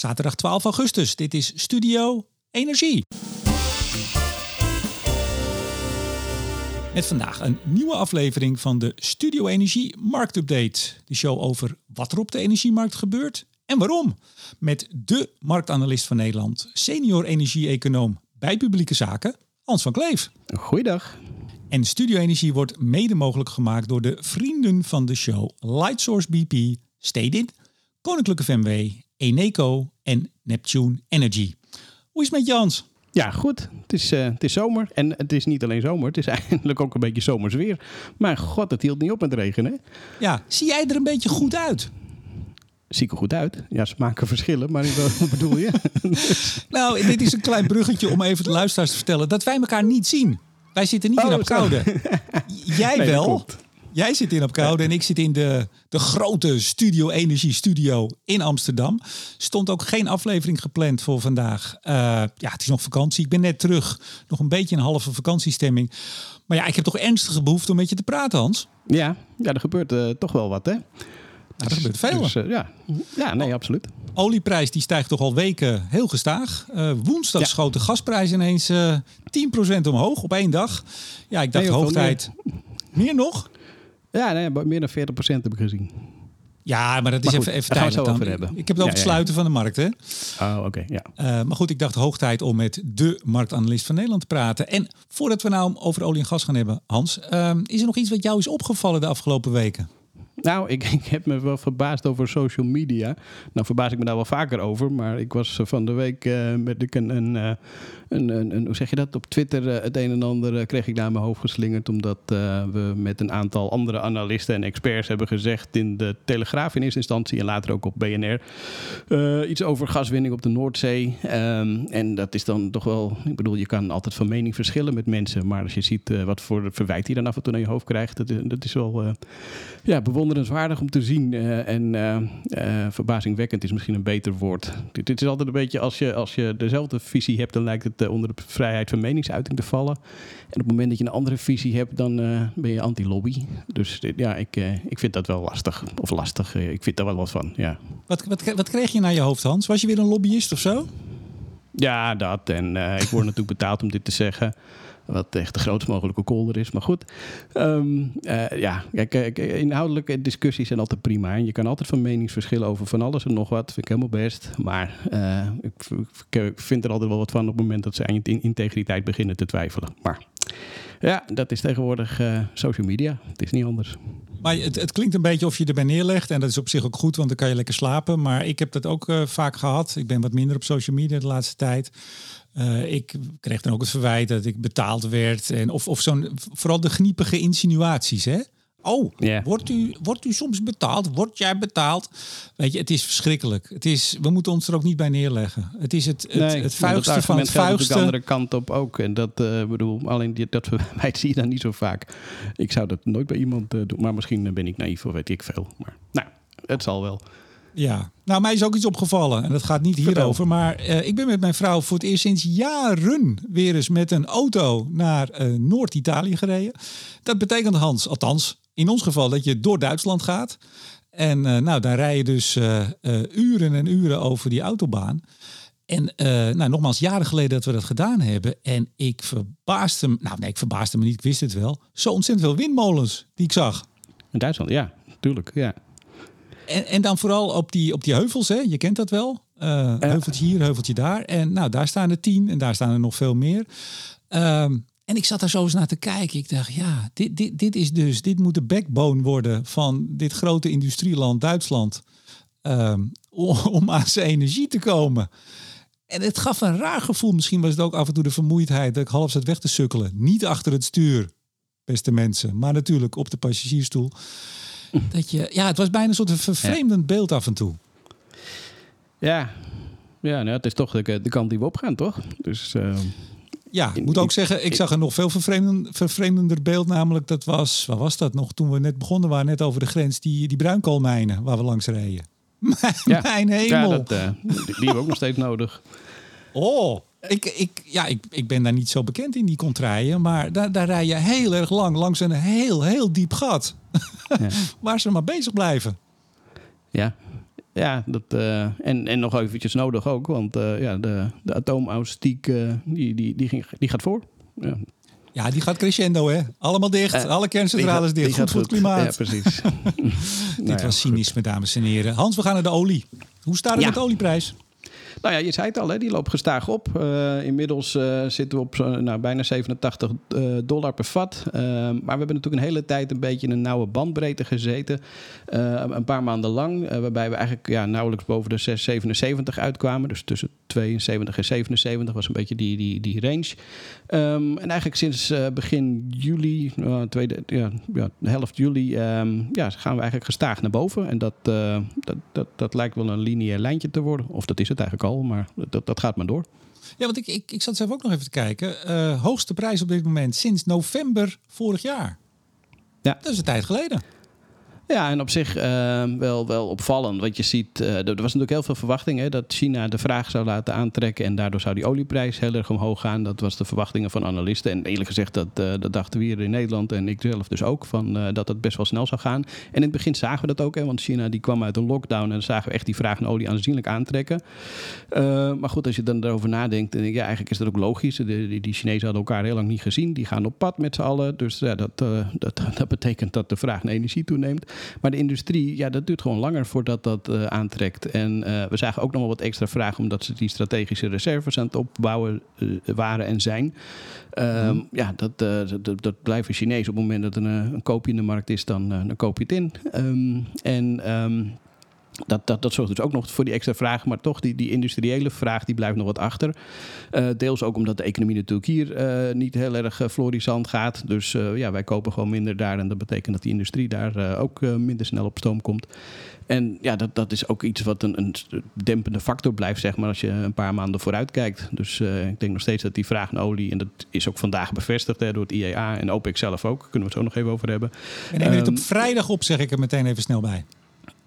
Zaterdag 12 augustus. Dit is Studio Energie. Met vandaag een nieuwe aflevering van de Studio Energie Marktupdate. De show over wat er op de energiemarkt gebeurt en waarom. Met de marktanalist van Nederland, senior energie-econoom bij publieke zaken, Hans van Kleef. Goeiedag. En Studio Energie wordt mede mogelijk gemaakt door de vrienden van de show Lightsource BP, Stedin, Koninklijke FMW, Eneco en Neptune Energy. Hoe is het met Jans? Ja, goed. Het is, uh, het is zomer. En het is niet alleen zomer, het is eigenlijk ook een beetje zomers weer. Maar god, het hield niet op met regenen. Ja, zie jij er een beetje goed uit? Zie ik er goed uit? Ja, ze maken verschillen, maar wat bedoel je? nou, dit is een klein bruggetje om even de luisteraars te vertellen dat wij elkaar niet zien. Wij zitten niet oh, in Apkoude. Jij wel. Jij zit in Apkoude en ik zit in de, de grote Studio Energie Studio in Amsterdam. Stond ook geen aflevering gepland voor vandaag. Uh, ja, het is nog vakantie. Ik ben net terug. Nog een beetje een halve vakantiestemming. Maar ja, ik heb toch ernstige behoefte om met je te praten, Hans. Ja, ja er gebeurt uh, toch wel wat, hè? Nou, er gebeurt veel. Dus, uh, ja. ja, nee, absoluut. Olieprijs die stijgt toch al weken heel gestaag. Uh, woensdag ja. schoot de gasprijs ineens uh, 10% omhoog op één dag. Ja, ik dacht nee, hoogtijd. Meer. meer nog? Ja, nee, meer dan 40% heb ik gezien. Ja, maar dat is maar goed, even, even tijdelijk dan. Hebben. Ik heb het over het ja, sluiten van de markt, hè? Oh, oké, okay, ja. Uh, maar goed, ik dacht hoogtijd om met de marktanalist van Nederland te praten. En voordat we nou over olie en gas gaan hebben, Hans, uh, is er nog iets wat jou is opgevallen de afgelopen weken? Nou, ik, ik, heb me wel verbaasd over social media. Nou, verbaas ik me daar wel vaker over. Maar ik was van de week uh, met een, een, een, een, een, hoe zeg je dat? Op Twitter uh, het een en ander kreeg ik naar mijn hoofd geslingerd. Omdat we met een aantal andere analisten en experts hebben gezegd in de Telegraaf in eerste instantie en later ook op BNR. iets over gaswinning op de Noordzee. Um, en dat is dan toch wel, ik bedoel, je kan altijd van mening verschillen met mensen. Maar als je ziet wat voor verwijt je dan af en toe naar je hoofd krijgt, dat, dat is wel ja, bewonderenswaardig om te zien. Uh, en uh, uh, verbazingwekkend is misschien een beter woord. Dit, dit, is altijd een beetje als je, als je dezelfde visie hebt, dan lijkt het onder de vrijheid van meningsuiting te vallen. En op het moment dat je een andere visie hebt, dan ben je anti-lobby. Dus ja, ik, ik vind dat wel lastig. Of lastig, ik vind daar wel wat van. Ja. Wat, wat, wat kreeg je naar je hoofd, Hans? Was je weer een lobbyist of zo? Ja, dat. En ik word natuurlijk betaald om dit te zeggen. Wat echt de grootst mogelijke kolder is. Maar goed, um, uh, ja, kijk, inhoudelijke discussies zijn altijd prima. En je kan altijd van meningsverschillen over van alles en nog wat. Vind ik helemaal best. Maar uh, ik, vind er altijd wel wat van op het moment dat ze aan integriteit beginnen te twijfelen. Maar ja, dat is tegenwoordig uh, social media. Het is niet anders. Maar het, het, klinkt een beetje of je erbij neerlegt. En dat is op zich ook goed, want dan kan je lekker slapen. Maar ik heb dat ook vaak gehad. Ik ben wat minder op social media de laatste tijd. Uh, ik kreeg dan ook het verwijt dat ik betaald werd. En of, of zo'n, vooral de gniepige insinuaties. Hè? Oh, yeah. wordt, u, wordt u soms betaald? Word jij betaald? Weet je, het is verschrikkelijk. Het is, we moeten ons er ook niet bij neerleggen. Het is het, het, nee, het vuigste van het vuigste. de andere kant op ook. En dat uh, bedoel, alleen die, dat verwijt zie je dan niet zo vaak. Ik zou dat nooit bij iemand uh, doen. Maar misschien ben ik naïef of weet ik veel. Maar nou, het zal wel. Ja, nou mij is ook iets opgevallen en dat gaat niet hierover. Maar uh, ik ben met mijn vrouw voor het eerst sinds jaren weer eens met een auto naar uh, Noord-Italië gereden. Dat betekent Hans, althans in ons geval, dat je door Duitsland gaat. En uh, nou, daar rij je dus uren en uren over die autobaan. En nou, nogmaals, jaren geleden dat we dat gedaan hebben. En ik verbaasde me, nou nee, ik verbaasde me niet, ik wist het wel. Zo ontzettend veel windmolens die ik zag. In Duitsland, ja, tuurlijk, ja. En, en dan vooral op die, op die heuvels, hè? je kent dat wel. Uh, heuveltje hier, heuveltje daar. En nou, daar staan er tien en daar staan er nog veel meer. Um, en ik zat daar zo eens naar te kijken. Ik dacht, ja, dit, dit, dit is dus, dit moet de backbone worden van dit grote industrieland Duitsland. Um, om aan zijn energie te komen. En het gaf een raar gevoel. Misschien was het ook af en toe de vermoeidheid dat ik half zat weg te sukkelen. Niet achter het stuur, beste mensen, maar natuurlijk op de passagiersstoel. Dat je, ja, het was bijna een soort vervreemdend ja. beeld af en toe. Ja, ja nou, het is toch de, de kant die we opgaan, toch? Dus, uh, ja, ik moet ook zeggen, ik zag er nog veel vervreemdender, vervreemdender beeld. Namelijk, dat was, waar was dat nog? Toen we net begonnen waren, net over de grens, die, die bruinkoolmijnen waar we langs reden. Mijn, ja. mijn hemel. Ja, dat, uh, die, die hebben we ook nog steeds nodig. Oh, ik, ik, ja, ik, ik ben daar niet zo bekend in die contraien, maar daar, daar rij je heel erg lang langs een heel, heel diep gat. Ja. waar ze maar bezig blijven. Ja. ja dat, en, en nog eventjes nodig ook, want ja, de, de atoomaustiek die, die, die, ging, die gaat voor. Ja. Ja, die gaat crescendo, hè? Allemaal dicht. Alle kerncentrales dicht. Goed voor het klimaat. Ja, precies. Dit nou was cynisme, dames en heren. Hans, we gaan naar de olie. Hoe staat het met de olieprijs? Nou ja, je zei het al, hè, die loopt gestaag op. Uh, inmiddels uh, zitten we op nou, bijna 87 uh, eh, dollar per vat. maar we hebben natuurlijk een hele tijd een beetje in een nauwe bandbreedte gezeten. een paar maanden lang. waarbij we eigenlijk ja, nauwelijks boven de 6,77 uitkwamen. Dus tussen 72 en 77 was een beetje die, die, die range. Um, en eigenlijk sinds begin juli, tweede, ja, ja, helft juli, um, ja, gaan we eigenlijk gestaag naar boven. En dat, dat, dat, dat lijkt wel een lineair lijntje te worden. Of dat is het eigenlijk al maar dat, dat gaat maar door. Ja, want ik, ik, ik zat zelf ook nog even te kijken. Uh, hoogste prijs op dit moment sinds november vorig jaar. Ja. Dat is een tijd geleden. Ja, en op zich uh, wel, wel opvallend. Want je ziet, uh, er was natuurlijk heel veel verwachting hè, dat China de vraag zou laten aantrekken. En daardoor zou die olieprijs heel erg omhoog gaan. Dat was de verwachtingen van analisten. En eerlijk gezegd, dat, uh, dat dachten we hier in Nederland en ik zelf dus ook. Van, dat het best wel snel zou gaan. En in het begin zagen we dat ook. Hè, want China die kwam uit een lockdown. En dan zagen we echt die vraag naar olie aanzienlijk aantrekken. maar goed, als je dan erover nadenkt. Dan, ja, eigenlijk is dat ook logisch. De, die, die Chinezen hadden elkaar heel lang niet gezien. Die gaan op pad met z'n allen. Dus ja, dat, dat, dat betekent dat de vraag naar energie toeneemt. Maar de industrie, ja, dat duurt gewoon langer voordat dat uh, aantrekt. En uh, we zagen ook nog wel wat extra vragen, omdat ze die strategische reserves aan het opbouwen uh, waren en zijn. Um, mm. Ja, dat, dat, dat, blijven Chinees. Op het moment dat er een, een koopje in de markt is, dan, dan koop je het in. Um, en um, dat, dat, dat zorgt dus ook nog voor die extra vraag. Maar toch, die, die industriële vraag die blijft nog wat achter. Uh, deels ook omdat de economie natuurlijk hier uh, niet heel erg uh, florissant gaat. Dus ja, wij kopen gewoon minder daar. En dat betekent dat die industrie daar ook minder snel op stoom komt. En ja, dat, dat is ook iets wat een, een dempende factor blijft, zeg maar, als je een paar maanden vooruit kijkt. Dus ik denk nog steeds dat die vraag naar olie, en dat is ook vandaag bevestigd hè, door het IEA en OPEC zelf ook, kunnen we het zo nog even over hebben. En neem het op ehm, vrijdag op, zeg ik er meteen even snel bij.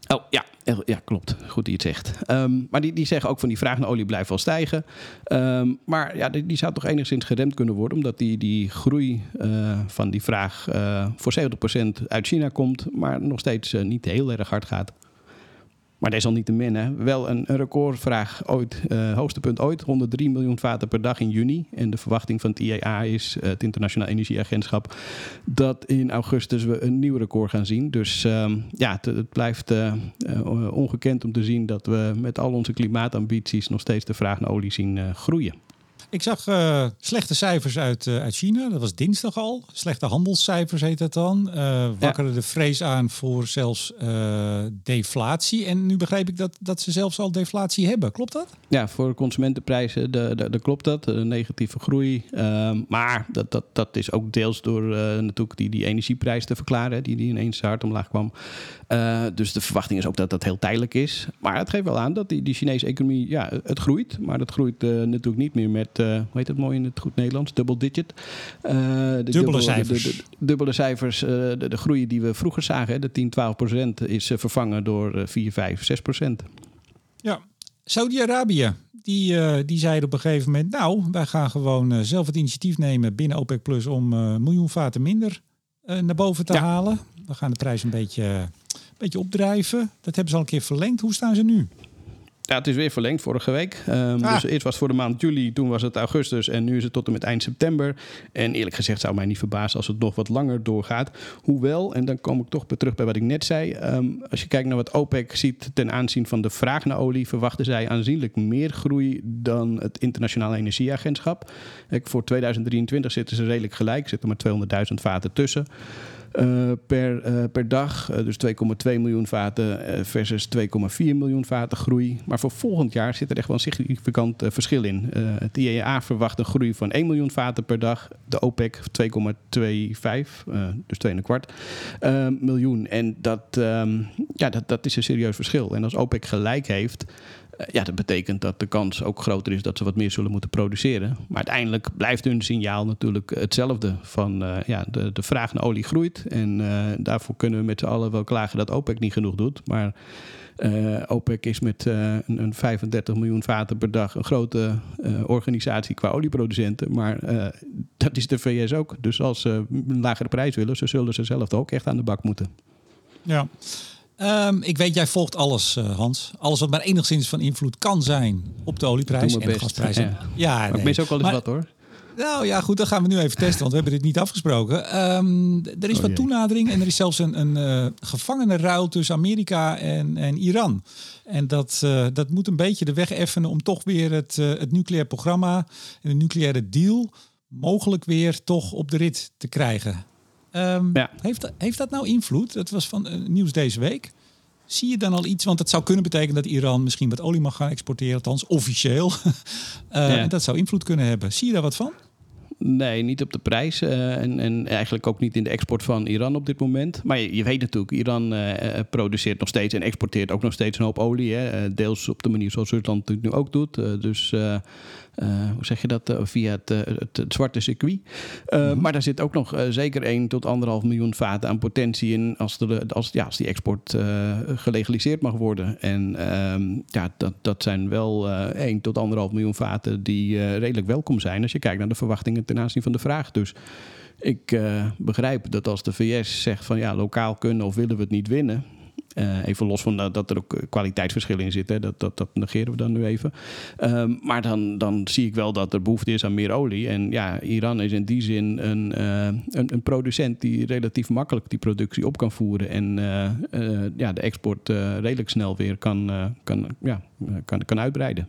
Oh ja, ja, klopt. Goed die het zegt. Um, maar die, die zeggen ook van die vraag naar olie blijft wel stijgen. Um, maar ja, die, die, zou toch enigszins geremd kunnen worden, omdat die, die groei uh, van die vraag uh, voor 70% uit China komt, maar nog steeds niet heel erg hard gaat. Maar desalniettemin, hè, wel een, een recordvraag ooit, uh, hoogste punt ooit, 103 miljoen vaten per dag in juni. En de verwachting van het IEA is, uh, het Internationaal Energieagentschap, dat in augustus we een nieuw record gaan zien. Dus uh, ja, het, blijft uh, ongekend om te zien dat we met al onze klimaatambities nog steeds de vraag naar olie zien groeien. Ik zag uh, slechte cijfers uit, uh, uit China. Dat was dinsdag al. Slechte handelscijfers heet dat dan. Uh, wakkerde ja. de vrees aan voor zelfs deflatie. En nu begreep ik dat, dat ze zelfs al deflatie hebben. Klopt dat? Ja, voor consumentenprijzen de, de, de klopt dat. De negatieve groei. Ehm, maar dat, dat, dat is ook deels door natuurlijk die, die energieprijs te verklaren. Die, die ineens hard omlaag kwam. dus de verwachting is ook dat dat heel tijdelijk is. Maar het geeft wel aan dat die, die Chinese economie, ja, het groeit. Maar dat groeit natuurlijk niet meer met hoe heet het mooi in het goed Nederlands? Double digit. Uh, de dubbele, cijfers. De, de, dubbele cijfers. Uh, de, de groei die we vroeger zagen, de 10, 12 procent, is vervangen door 4, 5, 6 procent. Ja, Saudi-Arabië. Die, uh, die zeiden op een gegeven moment, nou, wij gaan gewoon uh, zelf het initiatief nemen binnen OPEC Plus om uh, miljoen vaten minder naar boven te ja. halen. We gaan de prijs een beetje, een beetje opdrijven. Dat hebben ze al een keer verlengd. Hoe staan ze nu? Ja, het is weer verlengd vorige week. Um, ah. Dus eerst was het voor de maand juli, toen was het augustus en nu is het tot en met eind september. En eerlijk gezegd zou mij niet verbazen als het nog wat langer doorgaat. Hoewel, en dan kom ik toch weer terug bij wat ik net zei. Um, als je kijkt naar wat OPEC ziet ten aanzien van de vraag naar olie, verwachten zij aanzienlijk meer groei dan het Internationale Energieagentschap. Kijk, voor 2023 zitten ze redelijk gelijk, zitten maar 200.000 vaten tussen. Uh, per, uh, per dag. Uh, dus 2,2 miljoen vaten versus 2,4 miljoen vaten groei. Maar voor volgend jaar zit er echt wel een significant verschil in. het IEA verwacht een groei van 1 miljoen vaten per dag. De OPEC 2,25, dus 2 kwart miljoen. En dat, um, ja, dat, dat is een serieus verschil. En als OPEC gelijk heeft, ja, dat betekent dat de kans ook groter is dat ze wat meer zullen moeten produceren. Maar uiteindelijk blijft hun signaal natuurlijk hetzelfde. Van ja, de, de vraag naar olie groeit. En daarvoor kunnen we met z'n allen wel klagen dat OPEC niet genoeg doet. Maar OPEC is met een, een, 35 miljoen vaten per dag een grote organisatie qua olieproducenten. Maar dat is de VS ook. Dus als ze een lagere prijs willen, zo zullen ze zelf ook echt aan de bak moeten. Ja. Ehm, ik weet, jij volgt alles, uh, Hans. Alles wat maar enigszins van invloed kan zijn op de olieprijs en de gasprijzen. Ja, ja nee. ik mis ook wel eens wat hoor. Nou ja, goed, dat gaan we nu even testen, want we hebben dit niet afgesproken. Um, er is oh, wat toenadering en er is zelfs een, een uh, gevangenenruil tussen Amerika en, en Iran. En dat, uh, dat moet een beetje de weg effenen om toch weer het, uh, het nucleair programma en de nucleaire deal mogelijk weer toch op de rit te krijgen. Um, ja. heeft, heeft dat nou invloed? Dat was van nieuws deze week. Zie je dan al iets? Want het zou kunnen betekenen dat Iran misschien wat olie mag gaan exporteren, althans officieel. uh, ja. Dat zou invloed kunnen hebben. Zie je daar wat van? Nee, niet op de prijs. Uh, en, en, eigenlijk ook niet in de export van Iran op dit moment. Maar je, je weet natuurlijk, Iran uh, produceert nog steeds en exporteert ook nog steeds een hoop olie. Hè? deels op de manier zoals Rusland het nu ook doet. dus hoe zeg je dat, uh, via het, uh, het, het, zwarte circuit. Mm-hmm. Maar daar zit ook nog zeker 1 tot 1,5 miljoen vaten aan potentie in als, de, als, ja, als die export gelegaliseerd mag worden. En ehm, ja, dat, dat zijn wel 1 tot 1,5 miljoen vaten die redelijk welkom zijn als je kijkt naar de verwachtingen ten aanzien van de vraag. Dus ik begrijp dat als de VS zegt van ja, lokaal kunnen of willen we het niet winnen, uh, even los van dat, dat, er ook kwaliteitsverschillen in zitten. Dat, dat, dat negeren we dan nu even. Um, maar dan, dan zie ik wel dat er behoefte is aan meer olie. En ja, Iran is in die zin een, uh, een, een, producent die relatief makkelijk die productie op kan voeren. En uh, ja, de export redelijk snel weer kan, kan, ja, kan, kan uitbreiden.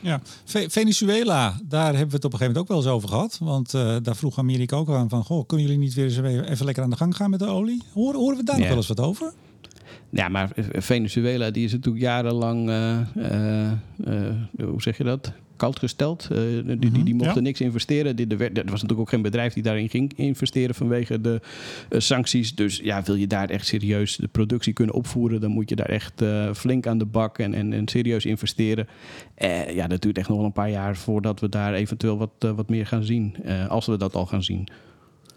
Ja, Venezuela, daar hebben we het op een gegeven moment ook wel eens over gehad. Want uh, daar vroeg Amerika ook aan van, goh, kunnen jullie niet weer eens even lekker aan de gang gaan met de olie? Horen, horen we daar nog wel eens wat over? Ja, maar Venezuela die is natuurlijk jarenlang, uh, uh, hoe zeg je dat? Koud gesteld. die, die, die, mhm, mochten niks investeren. Dit, er, was natuurlijk ook geen bedrijf die daarin ging investeren vanwege de sancties. Dus ja, wil je daar echt serieus de productie kunnen opvoeren, dan moet je daar echt flink aan de bak en, en, en serieus investeren. ja, dat duurt echt nog wel een paar jaar voordat we daar eventueel wat, wat meer gaan zien. als we dat al gaan zien.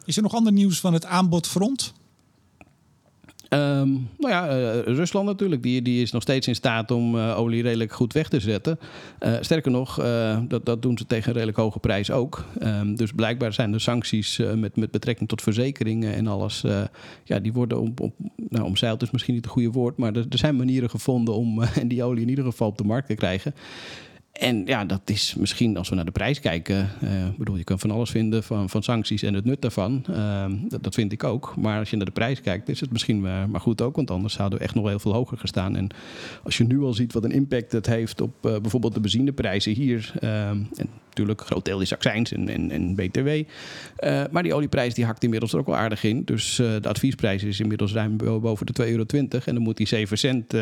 Is er nog ander nieuws van het aanbodfront? Um, nou ja, uh, Rusland natuurlijk, die, die is nog steeds in staat om uh, olie redelijk goed weg te zetten. Uh, sterker nog, dat, dat doen ze tegen een redelijk hoge prijs ook. Um, dus blijkbaar zijn de sancties met, met betrekking tot verzekeringen en alles, ja, die worden om, om, nou, omzeild is misschien niet het goede woord, maar er, er zijn manieren gevonden om die olie in ieder geval op de markt te krijgen. En ja, dat is misschien als we naar de prijs kijken. Uh, bedoel, je kan van alles vinden van, van sancties en het nut daarvan. Uh, dat, vind ik ook. Maar als je naar de prijs kijkt, is het misschien maar, maar goed ook. Want anders zouden we echt nog heel veel hoger gestaan. En als je nu al ziet wat een impact het heeft op uh, bijvoorbeeld de benzineprijzen hier. Ehm, en natuurlijk, een groot deel is accijns en, en, en BTW. maar die olieprijs die hakt inmiddels er ook wel aardig in. Dus de adviesprijs is inmiddels ruim boven de 2,20 euro. En dan moet die 7 cent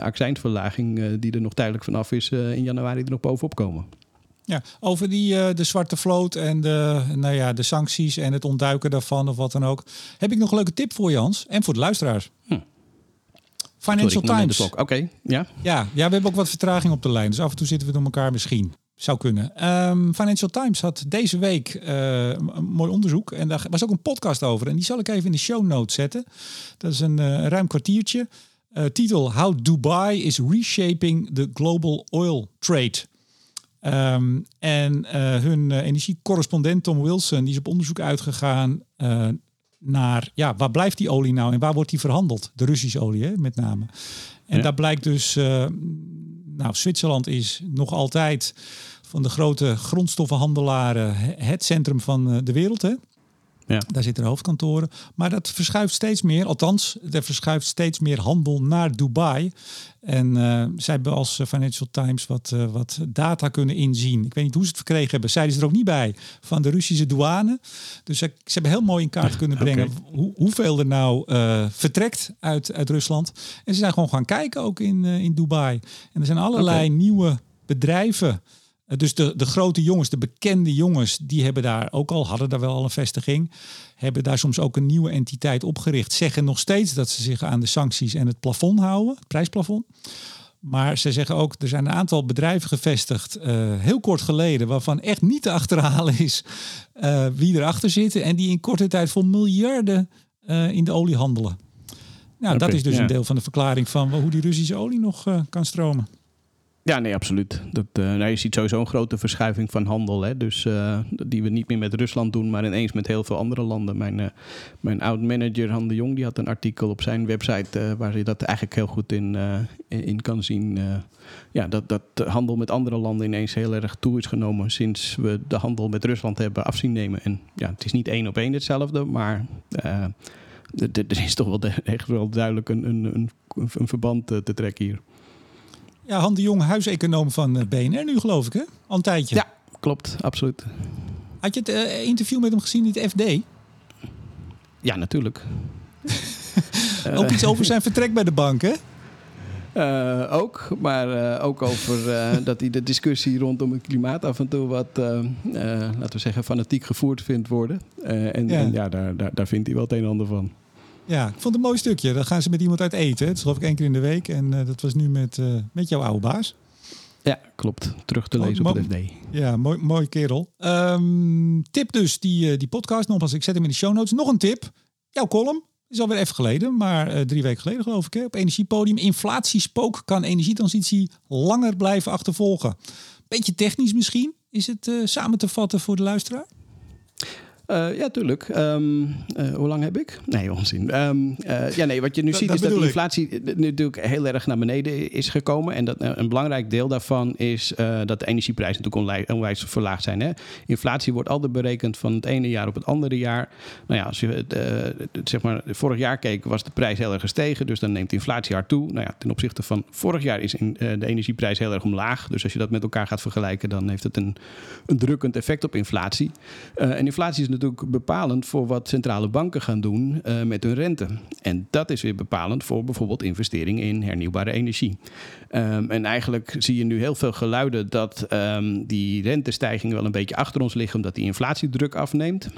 accijnsverlaging, die er nog tijdelijk vanaf is in januari er nog bovenop komen. Ja, over die, uh, de zwarte vloot en de, nou ja, de sancties en het ontduiken daarvan of wat dan ook. Heb ik nog een leuke tip voor Jans en voor de luisteraars. Hm. Financial Times. Oké, ja. ja. Ja, we hebben ook wat vertraging op de lijn. Dus af en toe zitten we door elkaar misschien. Zou kunnen. Um, Financial Times had deze week uh, een mooi onderzoek. En daar was ook een podcast over. En die zal ik even in de show notes zetten. Dat is een, uh, een ruim kwartiertje. Uh, titel: How Dubai is reshaping the global oil trade. Um, en hun energiecorrespondent Tom Wilson die is op onderzoek uitgegaan naar ja, waar blijft die olie nou en waar wordt die verhandeld? De Russische olie hè, met name. En ja. daar blijkt dus, nou, Zwitserland is nog altijd van de grote grondstoffenhandelaren het centrum van de wereld. Hè? Ja. Daar zitten de hoofdkantoren. Maar dat verschuift steeds meer, althans, er verschuift steeds meer handel naar Dubai. En uh, zij hebben als Financial Times wat, uh, wat data kunnen inzien. Ik weet niet hoe ze het verkregen hebben. Zeiden ze er ook niet bij van de Russische douane. Dus ze, ze hebben heel mooi in kaart kunnen brengen okay. hoe, hoeveel er nou uh, vertrekt uit, uit Rusland. En ze zijn gewoon gaan kijken ook in, in Dubai. En er zijn allerlei okay. nieuwe bedrijven dus de, de grote jongens, de bekende jongens, die hebben daar ook al, hadden daar wel al een vestiging, hebben daar soms ook een nieuwe entiteit opgericht. Zeggen nog steeds dat ze zich aan de sancties en het plafond houden, het prijsplafond. Maar ze zeggen ook, er zijn een aantal bedrijven gevestigd, uh, heel kort geleden, waarvan echt niet te achterhalen is uh, wie erachter zitten. En die in korte tijd voor miljarden uh, in de olie handelen. Nou, okay, dat is dus ja. een deel van de verklaring van hoe die Russische olie nog kan stromen. Ja, nee, absoluut. Dat, uh, nou, je ziet sowieso een grote verschuiving van handel. Hè? Dus, uh, die we niet meer met Rusland doen, maar ineens met heel veel andere landen. Mijn, uh, mijn oud-manager Han de Jong die had een artikel op zijn website... waar je dat eigenlijk heel goed in, in kan zien. ja, dat, dat de handel met andere landen ineens heel erg toe is genomen... sinds we de handel met Rusland hebben afzien nemen. En ja, het is niet één op één hetzelfde, maar... er is toch wel echt wel duidelijk een, een, een, een verband te trekken hier. Ja, Han de Jong, huiseconoom van eh, BNR nu geloof ik hè? Al een tijdje. Ja, klopt. Absoluut. Had je het uh, interview met hem gezien in het FD? Ja, natuurlijk. ook iets over zijn vertrek bij de bank, hè? Uh, ook, maar uh, ook over uh, dat hij de discussie rondom het klimaat af en toe wat, laten we zeggen, fanatiek gevoerd vindt worden. en ja, en, ja daar, daar, daar vindt hij wel het een en ander van. Ja, ik vond het een mooi stukje. Dan gaan ze met iemand uit eten. Het is geloof ik één keer in de week. En uh, dat was nu met, uh, met jouw oude baas. Ja, klopt. Terug te lezen op het FD. Ja, mooi, mooi kerel. Um, tip dus, die, uh, die podcast. Nogmaals, ik zet hem in de show notes. Nog een tip. Jouw column. Is alweer even geleden, maar drie weken geleden geloof ik. Hè, op Energiepodium. Inflatiespook kan energietransitie langer blijven achtervolgen. Beetje technisch misschien. Is het samen te vatten voor de luisteraar? Uh, ja, tuurlijk. Um, uh, hoe lang heb ik? Nee, onzin. Um, uh, ja, nee, wat je nu ziet is dat de inflatie natuurlijk heel erg naar beneden is gekomen. En dat een belangrijk deel daarvan is dat de energieprijzen natuurlijk onwijs verlaagd zijn. Hè? Inflatie wordt altijd berekend van het ene jaar op het andere jaar. Nou ja, als je zeg maar vorig jaar keek, was de prijs heel erg gestegen. Dus dan neemt de inflatie hard toe. Nou ja, ten opzichte van vorig jaar is in, de energieprijs heel erg omlaag. Dus als je dat met elkaar gaat vergelijken, dan heeft het een, een drukkend effect op inflatie. en inflatie is natuurlijk bepalend voor wat centrale banken gaan doen uh, met hun rente. En dat is weer bepalend voor bijvoorbeeld investeringen in hernieuwbare energie. Um, en eigenlijk zie je nu heel veel geluiden dat um, die rentestijgingen wel een beetje achter ons liggen, omdat die inflatiedruk afneemt.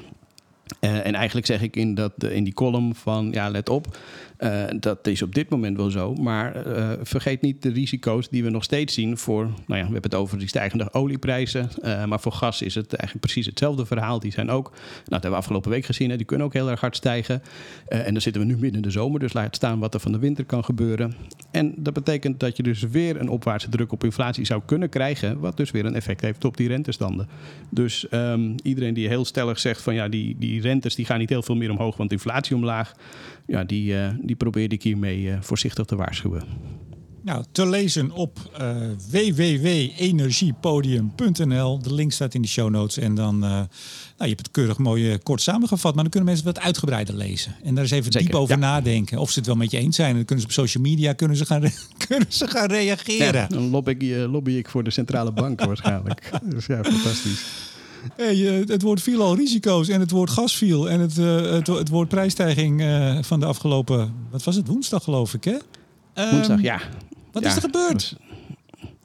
Uh, en eigenlijk zeg ik in, dat, in die column van ja, let op, uh, dat is op dit moment wel zo. Maar uh, vergeet niet de risico's die we nog steeds zien voor, nou ja, we hebben het over die stijgende olieprijzen. maar voor gas is het eigenlijk precies hetzelfde verhaal. Die zijn ook, nou, dat hebben we afgelopen week gezien, hè, die kunnen ook heel erg hard stijgen. en dan zitten we nu midden in de zomer, dus laat staan wat er van de winter kan gebeuren. En dat betekent dat je dus weer een opwaartse druk op inflatie zou kunnen krijgen, wat dus weer een effect heeft op die rentestanden. Dus um, iedereen die heel stellig zegt van ja, die, die rentes die gaan niet heel veel meer omhoog, want inflatie omlaag. Ja, die, uh, die probeerde ik hiermee uh, voorzichtig te waarschuwen. Nou, te lezen op uh, www.energiepodium.nl. De link staat in de show notes. En dan, uh, nou, je hebt het keurig mooi kort samengevat. Maar dan kunnen mensen wat uitgebreider lezen. En daar eens even Zeker, diep over ja. nadenken. Of ze het wel met je eens zijn. En dan kunnen ze op social media kunnen ze gaan, kunnen ze gaan reageren. Ja, dan lobby ik, lobby ik voor de centrale bank waarschijnlijk. Dus ja, fantastisch. Hey, het woord viel al risico's en het woord gas viel. En het, uh, het, het woord prijsstijging uh, van de afgelopen, wat was het, woensdag geloof ik hè? Um, woensdag, ja. Wat ja, is er gebeurd?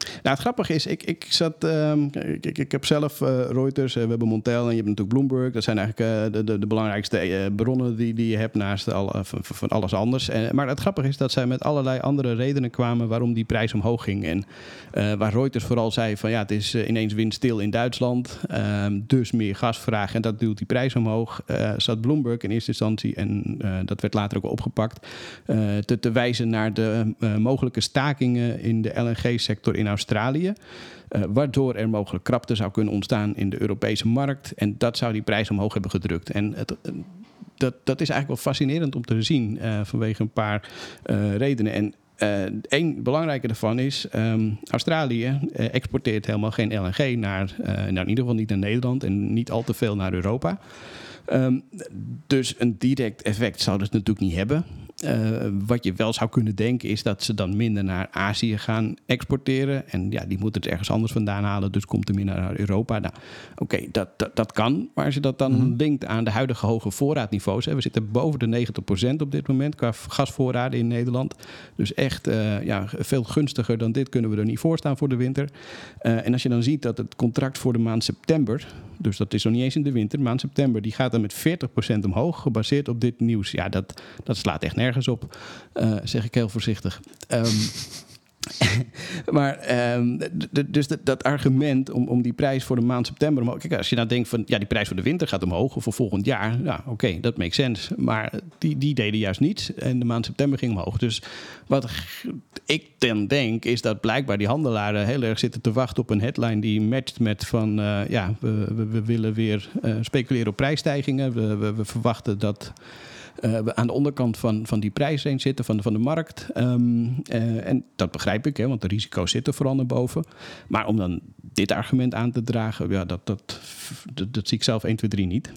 Nou, het grappige is, ik, ik zat. Um, ik, ik, heb zelf uh, Reuters, uh, we hebben Montel en je hebt natuurlijk Bloomberg. Dat zijn eigenlijk uh, de, de, de, belangrijkste bronnen die, die je hebt naast al, van, van, alles anders. En, maar het grappige is dat zij met allerlei andere redenen kwamen waarom die prijs omhoog ging. En waar Reuters vooral zei van ja, het is ineens windstil in Duitsland, um, dus meer gasvraag en dat duwt die prijs omhoog. zat Bloomberg in eerste instantie, en dat werd later ook opgepakt, te, te wijzen naar de mogelijke stakingen in de LNG-sector in Australië. Uh, waardoor er mogelijk krapte zou kunnen ontstaan in de Europese markt. En dat zou die prijs omhoog hebben gedrukt. En het, dat, dat is eigenlijk wel fascinerend om te zien uh, vanwege een paar redenen. En een belangrijke daarvan is, um, Australië exporteert helemaal geen LNG naar, nou in ieder geval niet naar Nederland en niet al te veel naar Europa. Um, dus een direct effect zou dat natuurlijk niet hebben. Uh, wat je wel zou kunnen denken is dat ze dan minder naar Azië gaan exporteren. En ja, die moeten het ergens anders vandaan halen, dus komt er meer naar Europa. Nou, Oké, okay, dat, dat, dat, kan. Maar als je dat dan mm-hmm. linkt aan de huidige hoge voorraadniveaus. Hè, we zitten boven de 90% op dit moment qua gasvoorraden in Nederland. Dus echt uh, ja, veel gunstiger dan dit kunnen we er niet voor staan voor de winter. Uh, en als je dan ziet dat het contract voor de maand september, dus dat is nog niet eens in de winter, maand september, die gaat dan met 40% omhoog, gebaseerd op dit nieuws. Ja, dat, dat slaat echt nergens op, uh, zeg ik heel voorzichtig. Um, maar ehm, dus dat, dat, argument om, om die prijs voor de maand september. Kijk, als je nou denkt van ja, die prijs voor de winter gaat omhoog of voor volgend jaar. Ja, oké, dat makes sense. Maar die, die deden juist niets. En de maand september ging omhoog. Dus wat ik dan denk, is dat blijkbaar die handelaren heel erg zitten te wachten op een headline die matcht met van uh, ja, we, we, willen weer uh, speculeren op prijsstijgingen. We, we, verwachten dat aan de onderkant van, van die prijsrange zitten, van van de markt. Um, uh, en dat begrijp ik, hè, want de risico's zitten vooral naar boven. Maar om dan dit argument aan te dragen, ja, dat, dat, dat zie ik zelf 1, 2, 3 niet.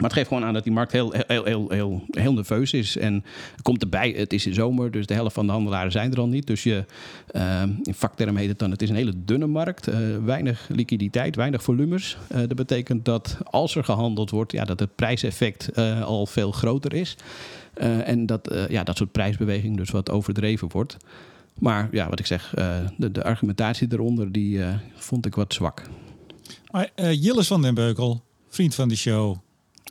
Maar het geeft gewoon aan dat die markt heel, heel, heel, heel, heel nerveus is. En komt erbij, het is in zomer, dus de helft van de handelaren zijn er al niet. Dus je, uh, in vakterm heet het dan, het is een hele dunne markt. Uh, weinig liquiditeit, weinig volumes. Uh, dat betekent dat als er gehandeld wordt, ja, dat het prijseffect al veel groter is. en dat ja, dat soort prijsbeweging dus wat overdreven wordt. Maar ja, wat ik zeg, de, de argumentatie eronder, die vond ik wat zwak. Maar Jilles van den Beukel, vriend van de show,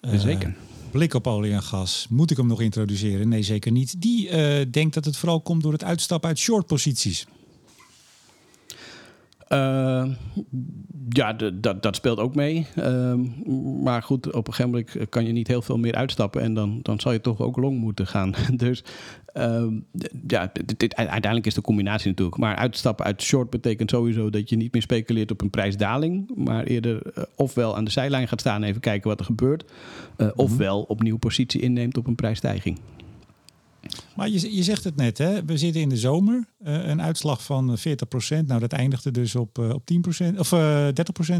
zeker. Blik op olie en gas. Moet ik hem nog introduceren? Nee, zeker niet. Die uh, denkt dat het vooral komt door het uitstappen uit short posities. Uh, ja, dat, dat speelt ook mee. Uh, maar goed, op een gegeven moment kan je niet heel veel meer uitstappen. En dan, dan zal je toch ook long moeten gaan. dus uh, ja, dit, dit, uiteindelijk is de combinatie natuurlijk. Maar uitstappen uit short betekent sowieso dat je niet meer speculeert op een prijsdaling. Maar eerder uh, ofwel aan de zijlijn gaat staan en even kijken wat er gebeurt. Mm -hmm. Ofwel opnieuw positie inneemt op een prijsstijging. Maar je, je zegt het net, hè? we zitten in de zomer. Uh, een uitslag van 40%. Nou, dat eindigde dus op, uh, op 10%, of uh, 30%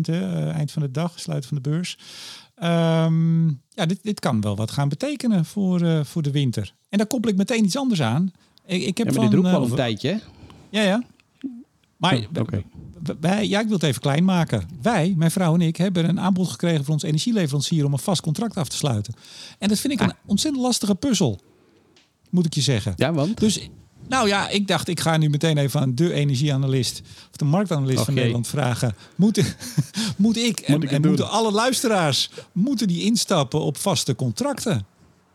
hè? eind van de dag, sluit van de beurs. Um, ja, dit, dit kan wel wat gaan betekenen voor, voor de winter. En daar koppel ik meteen iets anders aan. Ik, ik heb ja, maar van, dit al een tijdje. Ja, ja. Maar oh, okay. wij, ja, ik wil het even klein maken. Wij, mijn vrouw en ik, hebben een aanbod gekregen van ons energieleverancier om een vast contract af te sluiten. En dat vind ik ah. een ontzettend lastige puzzel moet ik je zeggen. Ja, want? Dus, nou ja, ik dacht, ik ga nu meteen even aan de energieanalist of de marktanalist okay. van Nederland vragen. Moet, moet ik en, moet en moeten alle luisteraars moeten die instappen op vaste contracten?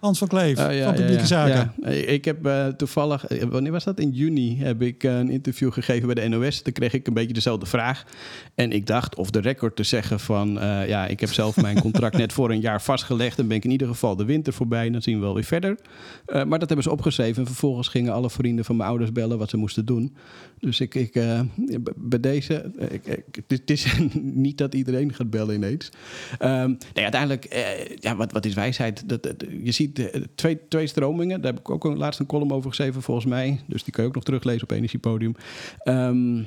Hans van Kleef oh, ja, van Publieke ja, Zaken. Ja. Ik heb uh, toevallig, wanneer was dat? In juni heb ik een interview gegeven bij de NOS. Daar kreeg ik een beetje dezelfde vraag. En ik dacht, of de record te zeggen van... Uh, ja, ik heb zelf mijn contract net voor een jaar vastgelegd... en ben ik in ieder geval de winter voorbij... en dan zien we wel weer verder. maar dat hebben ze opgeschreven. En vervolgens gingen alle vrienden van mijn ouders bellen... wat ze moesten doen. Dus ik, ik bij deze... Ik, ik, het is niet dat iedereen gaat bellen ineens. Um, nee, uiteindelijk, ja, wat, wat is wijsheid? Dat, dat, je ziet twee, twee stromingen. Daar heb ik ook een, laatst een column over geschreven, volgens mij. Dus die kun je ook nog teruglezen op Energiepodium. Um,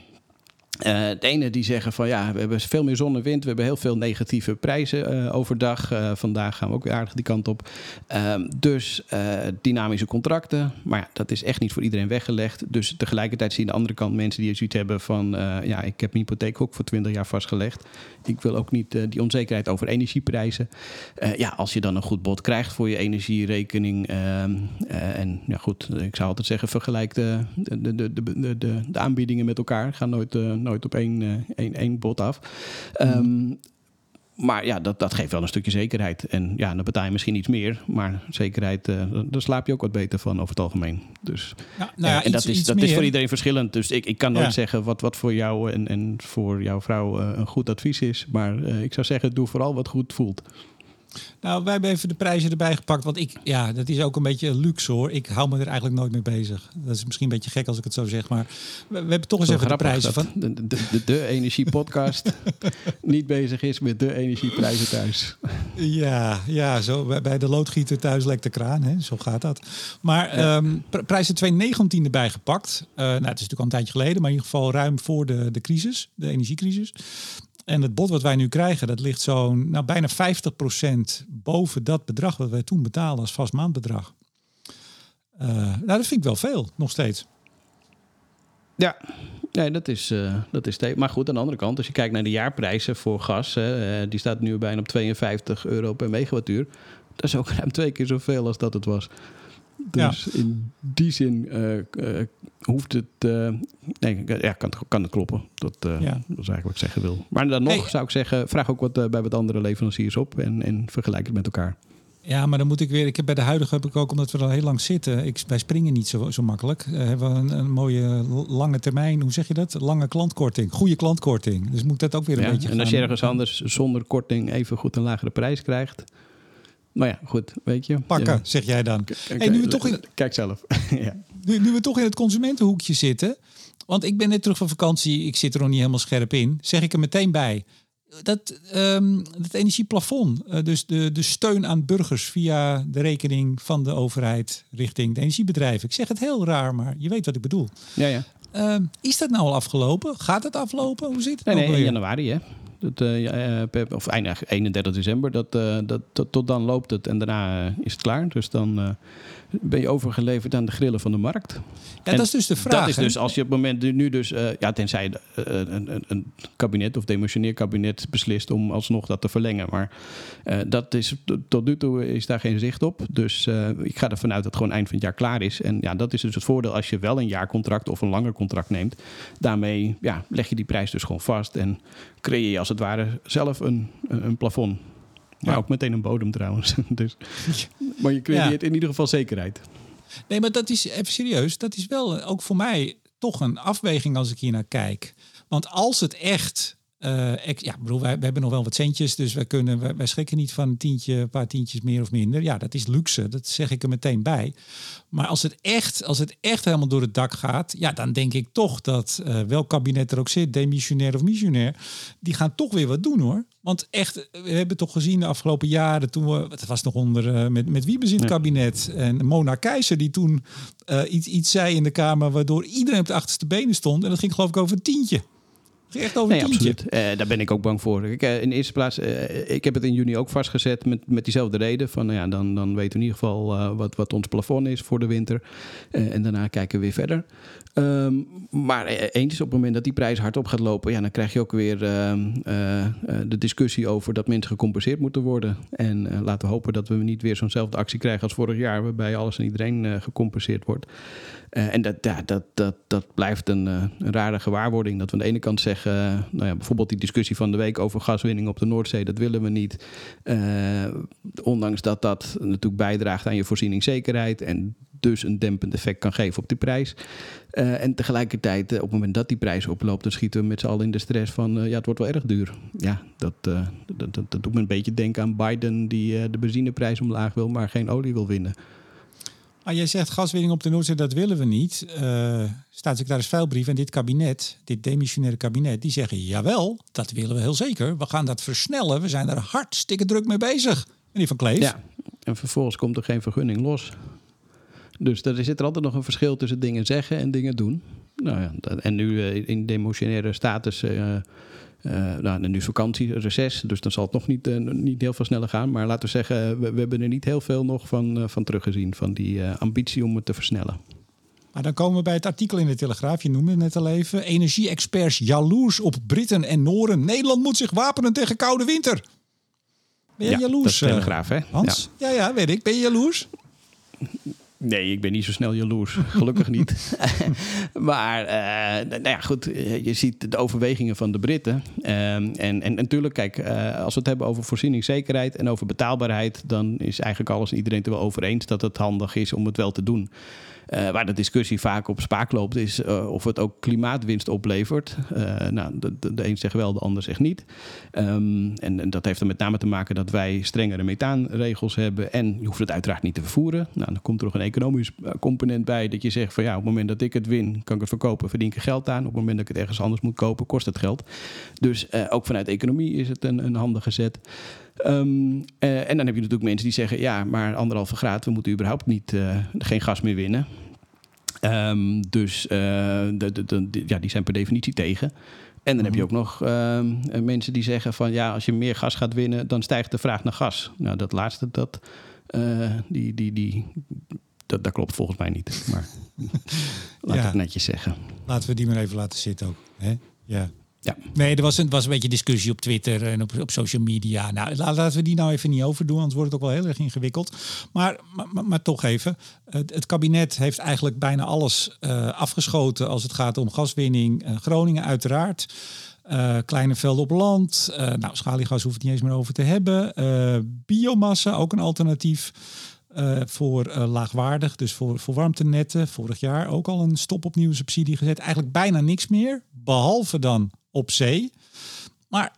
uh, de ene die zeggen van ja, we hebben veel meer zon en wind. We hebben heel veel negatieve prijzen uh, overdag. Uh, vandaag gaan we ook aardig die kant op. Um, dus dynamische contracten. Maar ja, dat is echt niet voor iedereen weggelegd. Dus tegelijkertijd zie je aan de andere kant mensen die zoiets hebben van... ja, ik heb mijn hypotheek ook voor 20 jaar vastgelegd. Ik wil ook niet die onzekerheid over energieprijzen. ja, als je dan een goed bod krijgt voor je energierekening... Ehm, en ja goed, ik zou altijd zeggen vergelijk de, de, de, de, de, de aanbiedingen met elkaar. Ga nooit nooit op één, uh, één, één bod af. Mm. Um, maar ja, dat, dat geeft wel een stukje zekerheid. En ja, dan betaal je misschien iets meer. Maar zekerheid, uh, daar slaap je ook wat beter van over het algemeen. Dus, ja, nou ja, en iets, dat, is, dat is voor iedereen verschillend. Dus ik, ik kan nooit ja. zeggen wat, wat voor jou en, en voor jouw vrouw uh, een goed advies is. Maar uh, ik zou zeggen, doe vooral wat goed voelt. Nou, wij hebben even de prijzen erbij gepakt. Want ik, ja, dat is ook een beetje luxe hoor. Ik hou me er eigenlijk nooit mee bezig. Dat is misschien een beetje gek als ik het zo zeg. Maar we, we hebben toch eens even de prijzen van. De, de, de, de energiepodcast niet bezig is met de energieprijzen thuis. Ja, ja zo bij de loodgieter thuis lekt de kraan. Hè? Zo gaat dat. Maar ja. um, prijzen 2019 erbij gepakt. Uh, nou, het is natuurlijk al een tijdje geleden. Maar in ieder geval ruim voor de, de crisis. De energiecrisis. En het bod wat wij nu krijgen, dat ligt zo'n nou, bijna 50% boven dat bedrag wat wij toen betalen als vast maandbedrag. Uh, nou, dat vind ik wel veel, nog steeds. Ja, nee, dat is, uh, dat is Maar goed, aan de andere kant, als je kijkt naar de jaarprijzen voor gas, uh, die staat nu bijna op 52 euro per megawattuur. Dat is ook ruim twee keer zoveel als dat het was. Dus ja. in die zin uh, hoeft het. Uh, nee, ja, kan, kan het kloppen. Dat, ja. dat is eigenlijk wat ik zeggen wil. Maar dan nog hey. zou ik zeggen: vraag ook wat bij wat andere leveranciers op en, en vergelijk het met elkaar. Ja, maar dan moet ik weer. Ik heb bij de huidige heb ik ook, omdat we er al heel lang zitten. Ik, wij springen niet zo, zo makkelijk. Uh, hebben we een, een, mooie lange termijn. Hoe zeg je dat? Lange klantkorting. Goede klantkorting. Dus moet dat ook weer een ja, beetje. En als je ergens anders zonder korting even goed een lagere prijs krijgt. Maar ja, goed, weet je. Pakken, ja. zeg jij dan. Kijk, hey, nu we toch in, kijk zelf. ja. Nu, nu we toch in het consumentenhoekje zitten. Want ik ben net terug van vakantie. Ik zit er nog niet helemaal scherp in. Zeg ik er meteen bij dat, um, het energieplafond, uh, dus de, de steun aan burgers via de rekening van de overheid richting de energiebedrijven. Ik zeg het heel raar, maar je weet wat ik bedoel. Ja, ja. Uh, is dat nou al afgelopen? Gaat het aflopen? Hoe zit het? Nee, nee in januari, hè? Dat, uh, of eind 31 december, dat, uh, dat, tot, tot dan loopt het en daarna is het klaar. Dus dan ben je overgeleverd aan de grillen van de markt. Ja, en dat is dus de vraag. Dat is dus als je op het moment nu dus, uh, ja, tenzij uh, een, een, een, kabinet of demissionair kabinet beslist om alsnog dat te verlengen. Maar uh, dat is tot nu toe is daar geen zicht op. Dus ik ga ervan uit dat het gewoon eind van het jaar klaar is. En ja, dat is dus het voordeel als je wel een jaarcontract of een langer contract neemt. Daarmee ja, leg je die prijs dus gewoon vast en creëer je als het ware zelf een, een plafond. Maar ja. ook meteen een bodem trouwens. dus, maar je creëert ja. in ieder geval zekerheid. Nee, maar dat is even serieus. Dat is wel ook voor mij toch een afweging als ik hier naar kijk. Want als het echt. Uh, ik, ja, bedoel, wij, wij, hebben nog wel wat centjes, dus wij, kunnen, wij, wij schrikken niet van een tientje, een paar tientjes meer of minder. Ja, dat is luxe, dat zeg ik er meteen bij. Maar als het echt, als het echt helemaal door het dak gaat, ja, dan denk ik toch dat uh, welk kabinet er ook zit, demissionair of missionair, die gaan toch weer wat doen hoor. Want echt, we hebben toch gezien de afgelopen jaren, toen we, het was nog onder uh, met, met Wiebes in het kabinet en Mona Keizer die toen iets, iets zei in de Kamer waardoor iedereen op de achterste benen stond. En dat ging geloof ik over een tientje. Echt over nee, absoluut. Uh, daar ben ik ook bang voor. Ik, uh, in de eerste plaats, uh, ik heb het in juni ook vastgezet met, met diezelfde reden. Van, nou ja, dan, dan weten we in ieder geval wat, wat ons plafond is voor de winter. en daarna kijken we weer verder. Um, maar eens op het moment dat die prijs hard op gaat lopen, ja, dan krijg je ook weer de discussie over dat mensen gecompenseerd moeten worden. En laten we hopen dat we niet weer zo'nzelfde actie krijgen als vorig jaar, waarbij alles en iedereen gecompenseerd wordt. En dat, ja, dat, dat, dat blijft een, een rare gewaarwording. Dat we aan de ene kant zeggen uh, nou ja, bijvoorbeeld die discussie van de week over gaswinning op de Noordzee, dat willen we niet. Uh, ondanks dat dat natuurlijk bijdraagt aan je voorzieningszekerheid en dus een dempend effect kan geven op de prijs. Uh, en tegelijkertijd, op het moment dat die prijs oploopt, dan schieten we met z'n allen in de stress van ja, het wordt wel erg duur. Ja, dat, dat, dat, dat, doet me een beetje denken aan Biden die de benzineprijs omlaag wil, maar geen olie wil winnen. Maar jij zegt gaswinning op de Noordzee, dat willen we niet. Uh, staatssecretaris Veilbrief en dit kabinet, dit demissionaire kabinet, die zeggen jawel, dat willen we heel zeker. We gaan dat versnellen. We zijn er hartstikke druk mee bezig. Meneer Van Kleef. Ja, en vervolgens komt er geen vergunning los. Dus er zit er altijd nog een verschil tussen dingen zeggen en dingen doen. Nou ja, en nu uh, in demotionaire status... Uh, uh, nou, nu is vakantie, reces, dus dan zal het nog niet, uh, niet heel veel sneller gaan. Maar laten we zeggen, we, we hebben er niet heel veel nog van, uh, van teruggezien, van die ambitie om het te versnellen. Maar dan komen we bij het artikel in de Telegraaf, je noemde het net al even. Energie-experts jaloers op Britten en Noren. Nederland moet zich wapenen tegen koude winter. Ben je ja, jaloers? Dat is Telegraaf, hè? Hans? Ja. ja, ja, weet ik. Ben je jaloers? Nee, ik ben niet zo snel jaloers. Gelukkig niet. maar uh, nou ja, goed, je ziet de overwegingen van de Britten. Uh, en, en natuurlijk, kijk, uh, als we het hebben over voorzieningszekerheid en over betaalbaarheid, dan is eigenlijk alles en iedereen het er wel over eens dat het handig is om het wel te doen. Uh, waar de discussie vaak op spaak loopt, is uh, of het ook klimaatwinst oplevert. Uh, nou, de, de, een zegt wel, de ander zegt niet. Um, en, en, dat heeft er met name te maken dat wij strengere methaanregels hebben. En je hoeft het uiteraard niet te vervoeren. Nou, dan komt er nog een economisch component bij. Dat je zegt van ja, op het moment dat ik het win, kan ik het verkopen, verdien ik er geld aan. Op het moment dat ik het ergens anders moet kopen, kost het geld. Dus ook vanuit economie is het een, een handige zet. Um, uh, en dan heb je natuurlijk mensen die zeggen: ja, maar anderhalve graad, we moeten überhaupt niet, uh, geen gas meer winnen. Um, dus uh, de, de, de, ja, die zijn per definitie tegen. En dan heb je ook nog mensen die zeggen: van ja, als je meer gas gaat winnen, dan stijgt de vraag naar gas. Nou, dat laatste, dat, die, die, die, dat, dat klopt volgens mij niet. Maar laat ja. het netjes zeggen. Laten we die maar even laten zitten ook. Hè? Ja. Ja. Nee, er was een, was een beetje discussie op Twitter en op, op social media. Nou, laten we die nou even niet overdoen, anders wordt het ook wel heel erg ingewikkeld. Maar, maar, maar toch even. Het, kabinet heeft eigenlijk bijna alles uh, afgeschoten als het gaat om gaswinning. Uh, Groningen uiteraard. Uh, kleine velden op land. Nou, schaliegas hoeft het niet eens meer over te hebben. Biomassa, ook een alternatief voor laagwaardig. Dus voor, voor warmtenetten. Vorig jaar ook al een stop op nieuwe subsidie gezet. Eigenlijk bijna niks meer. Behalve dan op zee. Maar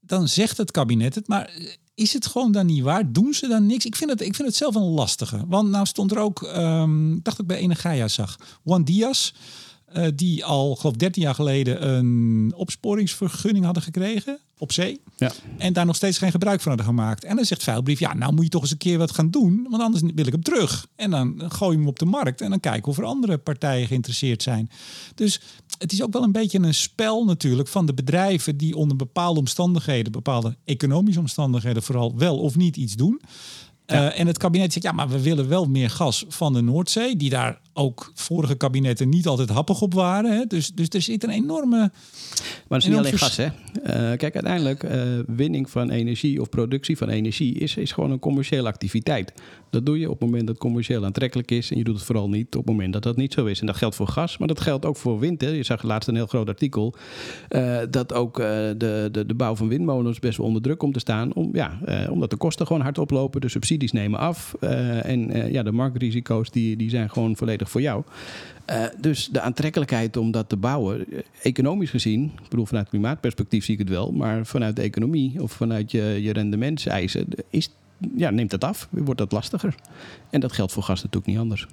dan zegt het kabinet het. Maar is het gewoon dan niet waar? Doen ze dan niks? Ik vind het, ik vind het zelf een lastige. Want nou stond er ook, um, dacht ik bij Energia zag, Juan Diaz. Uh, die al, geloof 13 jaar geleden een opsporingsvergunning hadden gekregen op zee. Ja. En daar nog steeds geen gebruik van hadden gemaakt. En dan zegt Vuilbrief, ja, nou moet je toch eens een keer wat gaan doen. Want anders wil ik hem terug. En dan gooi je hem op de markt. En dan kijken of er andere partijen geïnteresseerd zijn. Dus het is ook wel een beetje een spel natuurlijk van de bedrijven die onder bepaalde omstandigheden, bepaalde economische omstandigheden vooral wel of niet iets doen. Uh, en het kabinet zegt, ja, maar we willen wel meer gas van de Noordzee, die daar ook vorige kabinetten niet altijd happig op waren. Hè? Dus, dus er zit een enorme. Maar het is niet alleen gas, hè? Uh, kijk, uiteindelijk, uh, winning van energie of productie van energie is, is gewoon een commerciële activiteit. Dat doe je op het moment dat het commercieel aantrekkelijk is. En je doet het vooral niet op het moment dat dat niet zo is. En dat geldt voor gas, maar dat geldt ook voor wind. Hè. Je zag laatst een heel groot artikel uh, dat ook de, de, de bouw van windmolens best wel onder druk komt te staan. Om, ja, omdat de kosten gewoon hard oplopen, de subsidies nemen af. en ja, de marktrisico's die, die zijn gewoon volledig voor jou. Uh, dus de aantrekkelijkheid om dat te bouwen, eh, economisch gezien, ik bedoel vanuit klimaatperspectief zie ik het wel, maar vanuit de economie of vanuit je, je rendementseisen, is, ja, neemt dat af, wordt dat lastiger. En dat geldt voor gas natuurlijk niet anders.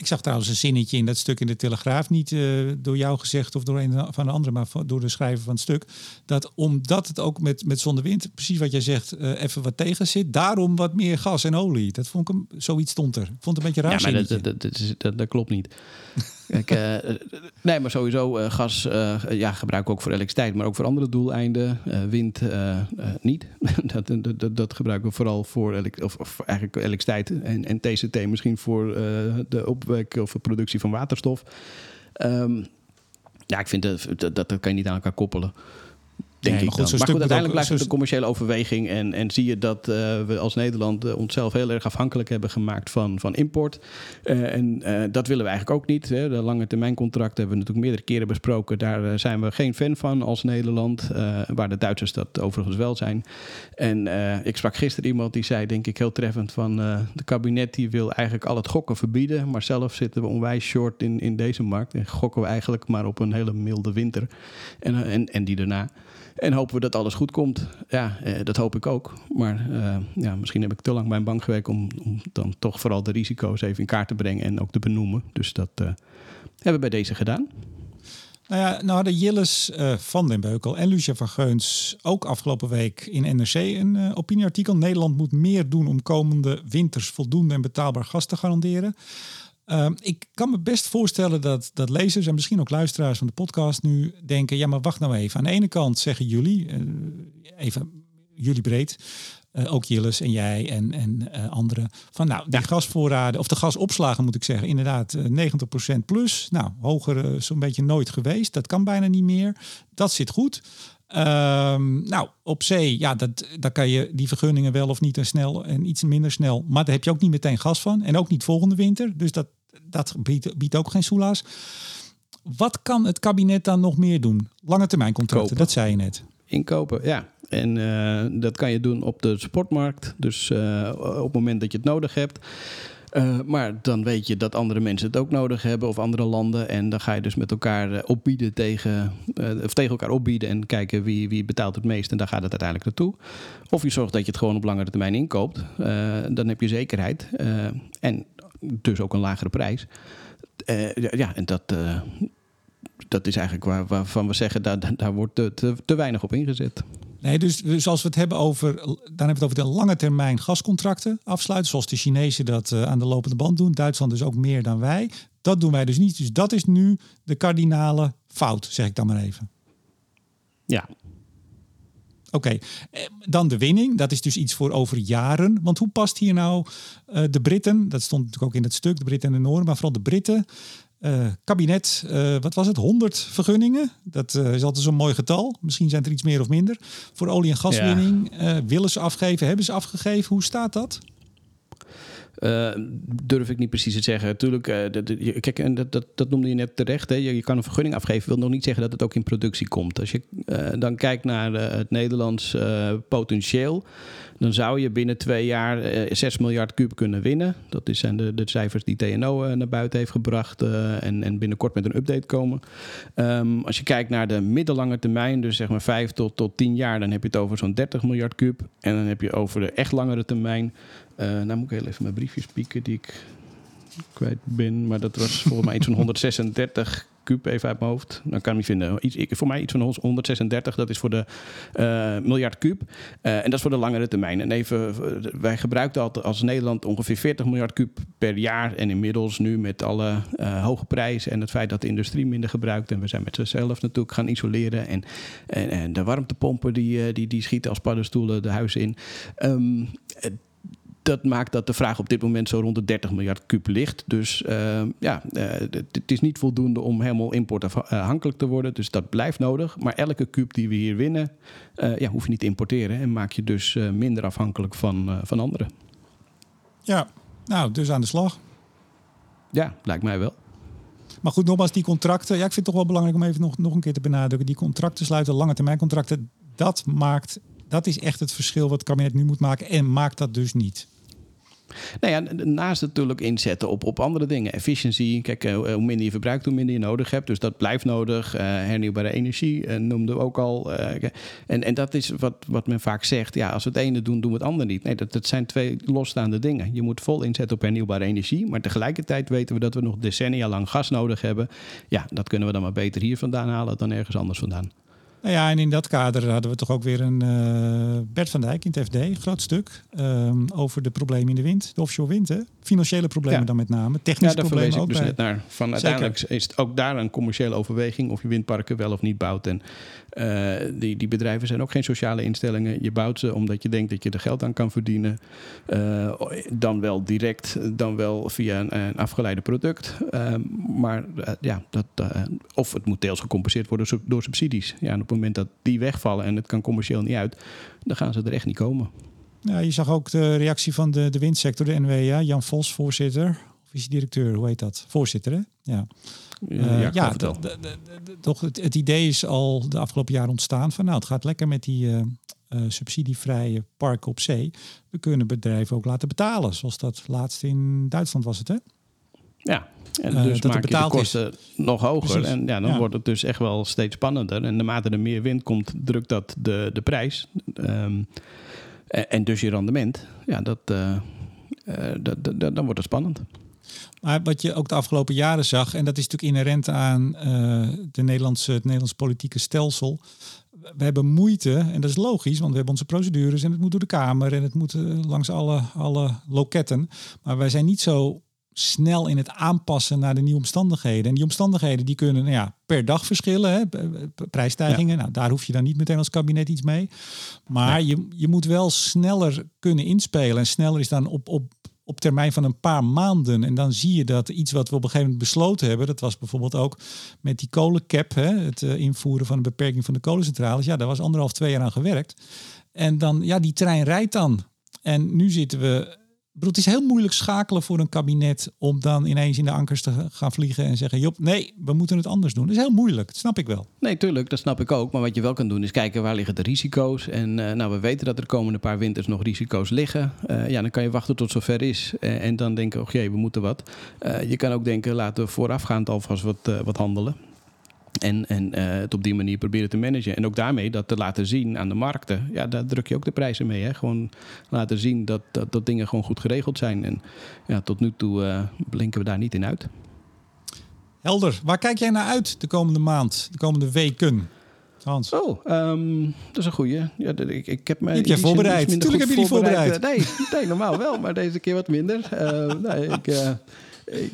Ik zag trouwens een zinnetje in dat stuk in de Telegraaf, niet uh, door jou gezegd of door een van de anderen, maar door de schrijver van het stuk. Dat omdat het ook met, met zonnewind, precies wat jij zegt, uh, even wat tegen zit, daarom wat meer gas en olie. Dat vond ik hem, zoiets stond er. Ik vond het een beetje raar. Ja, maar dat, dat, dat, dat, klopt niet. Kijk, uh, nee, maar sowieso uh, gas ja, gebruiken we ook voor elektriciteit, maar ook voor andere doeleinden. wind niet. dat, dat, dat, gebruiken we vooral voor, of, of, eigenlijk elektriciteit en, en TCT misschien voor de opwek of productie van waterstof. Um, ja, ik vind dat, dat, dat kan je niet aan elkaar koppelen. Denk nee, maar goed, maar goed, uiteindelijk blijft het een commerciële overweging. En, en zie je dat uh, we als Nederland uh, onszelf heel erg afhankelijk hebben gemaakt van, van import. Uh, en dat willen we eigenlijk ook niet. Hè. De lange termijn contracten hebben we natuurlijk meerdere keren besproken. Daar zijn we geen fan van als Nederland. waar de Duitsers dat overigens wel zijn. En ik sprak gisteren iemand die zei, denk ik heel treffend, van de kabinet die wil eigenlijk al het gokken verbieden. Maar zelf zitten we onwijs short in, in deze markt. En gokken we eigenlijk maar op een hele milde winter. En, en, en die daarna. En hopen we dat alles goed komt. Ja, eh, dat hoop ik ook. Maar uh, ja, misschien heb ik te lang bij een bank gewerkt om, om, dan toch vooral de risico's even in kaart te brengen en ook te benoemen. Dus dat uh, hebben we bij deze gedaan. Nou ja, nou hadden Jilles uh, van den Beukel en Lucia van Geuns ook afgelopen week in NRC een opinieartikel. Nederland moet meer doen om komende winters voldoende en betaalbaar gas te garanderen. Ehm, ik kan me best voorstellen dat, dat lezers en misschien ook luisteraars van de podcast nu denken: ja, maar wacht nou even. Aan de ene kant zeggen jullie, uh, even jullie breed, uh, ook Jilles en jij en, en uh, anderen, van nou, die gasvoorraden, of de gasopslagen moet ik zeggen, inderdaad 90% plus. Nou, hoger zo'n beetje nooit geweest. Dat kan bijna niet meer. Dat zit goed. Um, nou, op zee, ja, dat, daar kan je die vergunningen wel of niet en snel en iets minder snel. Maar daar heb je ook niet meteen gas van. En ook niet volgende winter. Dus dat, dat biedt, biedt ook geen soelaas. Wat kan het kabinet dan nog meer doen? Lange termijn contracten, dat zei je net. Inkopen, ja. En uh, dat kan je doen op de sportmarkt. Dus uh, op het moment dat je het nodig hebt. Uh, maar dan weet je dat andere mensen het ook nodig hebben of andere landen. En dan ga je dus met elkaar opbieden tegen, of tegen elkaar opbieden en kijken wie, wie betaalt het meest. En daar gaat het uiteindelijk naartoe. Of je zorgt dat je het gewoon op langere termijn inkoopt. dan heb je zekerheid. en dus ook een lagere prijs. Uh, ja, en dat, uh, dat is eigenlijk waar, waarvan we zeggen, daar, daar wordt te, te, te, weinig op ingezet. Nee, dus, dus als we het hebben over, dan hebben we het over de lange termijn gascontracten afsluiten, zoals de Chinezen dat uh, aan de lopende band doen. Duitsland dus ook meer dan wij. Dat doen wij dus niet. Dus dat is nu de kardinale fout, zeg ik dan maar even. Ja, Oké, eh, dan de winning. Dat is dus iets voor over jaren. Want hoe past hier nou uh, de Britten, dat stond natuurlijk ook in het stuk, de Britten en de Noorden, maar vooral de Britten. Uh, kabinet, uh, wat was het? 100 vergunningen. Dat is altijd zo'n mooi getal. Misschien zijn er iets meer of minder. Voor olie- en gaswinning. Ja. willen ze afgeven? Hebben ze afgegeven? Hoe staat dat? Uh, durf ik niet precies te zeggen. Tuurlijk, uh, kijk, en dat, dat, dat noemde je net terecht. Hè. Je, kan een vergunning afgeven, wil nog niet zeggen dat het ook in productie komt. Als je uh, dan kijkt naar het Nederlands potentieel, dan zou je binnen twee jaar 6 miljard kub kunnen winnen. Dat zijn de, de cijfers die TNO naar buiten heeft gebracht en, en binnenkort met een update komen. Um, als je kijkt naar de middellange termijn, dus zeg maar 5 tot, tot 10 jaar, dan heb je het over zo'n 30 miljard kub. En dan heb je over de echt langere termijn nou moet ik heel even mijn briefjes pieken die ik kwijt ben. Maar dat was volgens mij iets van 136 kuub even uit mijn hoofd. Dan kan ik niet vinden. Iets, ik, voor mij iets van 136, dat is voor de uh, miljard kuub. Uh, en dat is voor de langere termijn. En even, wij gebruikten altijd als Nederland ongeveer 40 miljard kuub per jaar. En inmiddels nu met alle uh, hoge prijzen en het feit dat de industrie minder gebruikt. En we zijn met zichzelf natuurlijk gaan isoleren. En, en, en de warmtepompen die, die, die schieten als paddenstoelen de huizen in. Um, dat maakt dat de vraag op dit moment zo rond de 30 miljard kub ligt. Dus uh, ja, uh, het is niet voldoende om helemaal importafhankelijk te worden. Dus dat blijft nodig. Maar elke kub die we hier winnen, uh, ja, hoef je niet te importeren. En maak je dus minder afhankelijk van, van anderen. Ja, nou, dus aan de slag. Ja, lijkt mij wel. Maar goed, nogmaals, die contracten. Ja, ik vind het toch wel belangrijk om even nog, nog een keer te benadrukken. Die contracten sluiten, lange termijn contracten. Dat maakt dat is echt het verschil wat het kabinet nu moet maken en maakt dat dus niet. Nou ja, naast natuurlijk inzetten op, op andere dingen. Efficiëntie, kijk, eh, hoe minder je verbruikt, hoe minder je nodig hebt. Dus dat blijft nodig. Uh, hernieuwbare energie uh, noemden we ook al. En, en dat is wat, wat men vaak zegt. Ja, als we het ene doen, doen we het andere niet. Nee, dat, dat zijn twee losstaande dingen. Je moet vol inzetten op hernieuwbare energie. Maar tegelijkertijd weten we dat we nog decennia lang gas nodig hebben. Ja, dat kunnen we dan maar beter hier vandaan halen dan ergens anders vandaan. Nou ja, en in dat kader hadden we toch ook weer een uh, Bert van Dijk in het FD, groot stuk, um, over de problemen in de wind, de offshore wind. Hè? Financiële problemen dan met name, technische ja, daar problemen ook. dus bij. net naar. Van uiteindelijk is het ook daar een commerciële overweging of je windparken wel of niet bouwt. En uh, die, die bedrijven zijn ook geen sociale instellingen. Je bouwt ze omdat je denkt dat je er geld aan kan verdienen. Uh, dan wel direct, dan wel via een, een afgeleide product. maar ja, dat, of het moet deels gecompenseerd worden door subsidies. Ja, op het moment dat die wegvallen en het kan commercieel niet uit, dan gaan ze er echt niet komen. Ja, je zag ook de reactie van de, de windsector, de NWA, Jan Vos, voorzitter. Of is directeur, hoe heet dat? Voorzitter, hè? Ja. Uh, ja, ja toch het, het, idee is al de afgelopen jaren ontstaan van nou, het gaat lekker met die uh, uh, subsidievrije parken op zee. We kunnen bedrijven ook laten betalen, zoals dat laatst in Duitsland was het, hè? Ja, en dus uh, maak je de kosten is. nog hoger. Precies. En ja, dan ja. wordt het dus echt wel steeds spannender. En naarmate er meer wind komt, drukt dat de, de prijs. Um, en, en, dus je rendement. Ja, dat, uh, uh, dat, dat, dan wordt het spannend. Maar wat je ook de afgelopen jaren zag, en dat is natuurlijk inherent aan de Nederlandse, het Nederlands politieke stelsel. We hebben moeite, en dat is logisch, want we hebben onze procedures en het moet door de Kamer en het moet langs alle, alle loketten. Maar wij zijn niet zo snel in het aanpassen naar de nieuwe omstandigheden. En die omstandigheden die kunnen nou ja, per dag verschillen. Hè? Prijsstijgingen, nou, daar hoef je dan niet meteen als kabinet iets mee. Maar je, je moet wel sneller kunnen inspelen. En sneller is dan op, op, op termijn van een paar maanden. En dan zie je dat iets wat we op een gegeven moment besloten hebben... dat was bijvoorbeeld ook met die kolencap... Hè, het uh, invoeren van een beperking van de kolencentrales. Ja, daar was anderhalf, twee jaar aan gewerkt. En dan, ja, die trein rijdt dan. En nu zitten we het is heel moeilijk schakelen voor een kabinet om dan ineens in de ankers te gaan vliegen en zeggen: Job, nee, we moeten het anders doen. Dat is heel moeilijk, dat snap ik wel. Nee, tuurlijk, dat snap ik ook. Maar wat je wel kan doen is kijken waar liggen de risico's. En uh, nou, we weten dat er de komende paar winters nog risico's liggen. Uh, ja, dan kan je wachten tot zover is. Uh, en dan denken: jee, we moeten wat. je kan ook denken: laten we voorafgaand alvast wat, wat handelen. En, en uh, het op die manier proberen te managen. En ook daarmee dat te laten zien aan de markten. Ja, daar druk je ook de prijzen mee. Hè? Gewoon laten zien dat, dat, dat dingen gewoon goed geregeld zijn. En ja, tot nu toe uh, blinken we daar niet in uit. Helder. Waar kijk jij naar uit de komende maand, de komende weken? Hans. Oh, um, dat is een goeie. Ja, ik, ik heb me. Heb je voorbereid? Natuurlijk heb je die voorbereid. voorbereid. Nee, nee, normaal wel, maar deze keer wat minder. Uh, nee, ik, ik,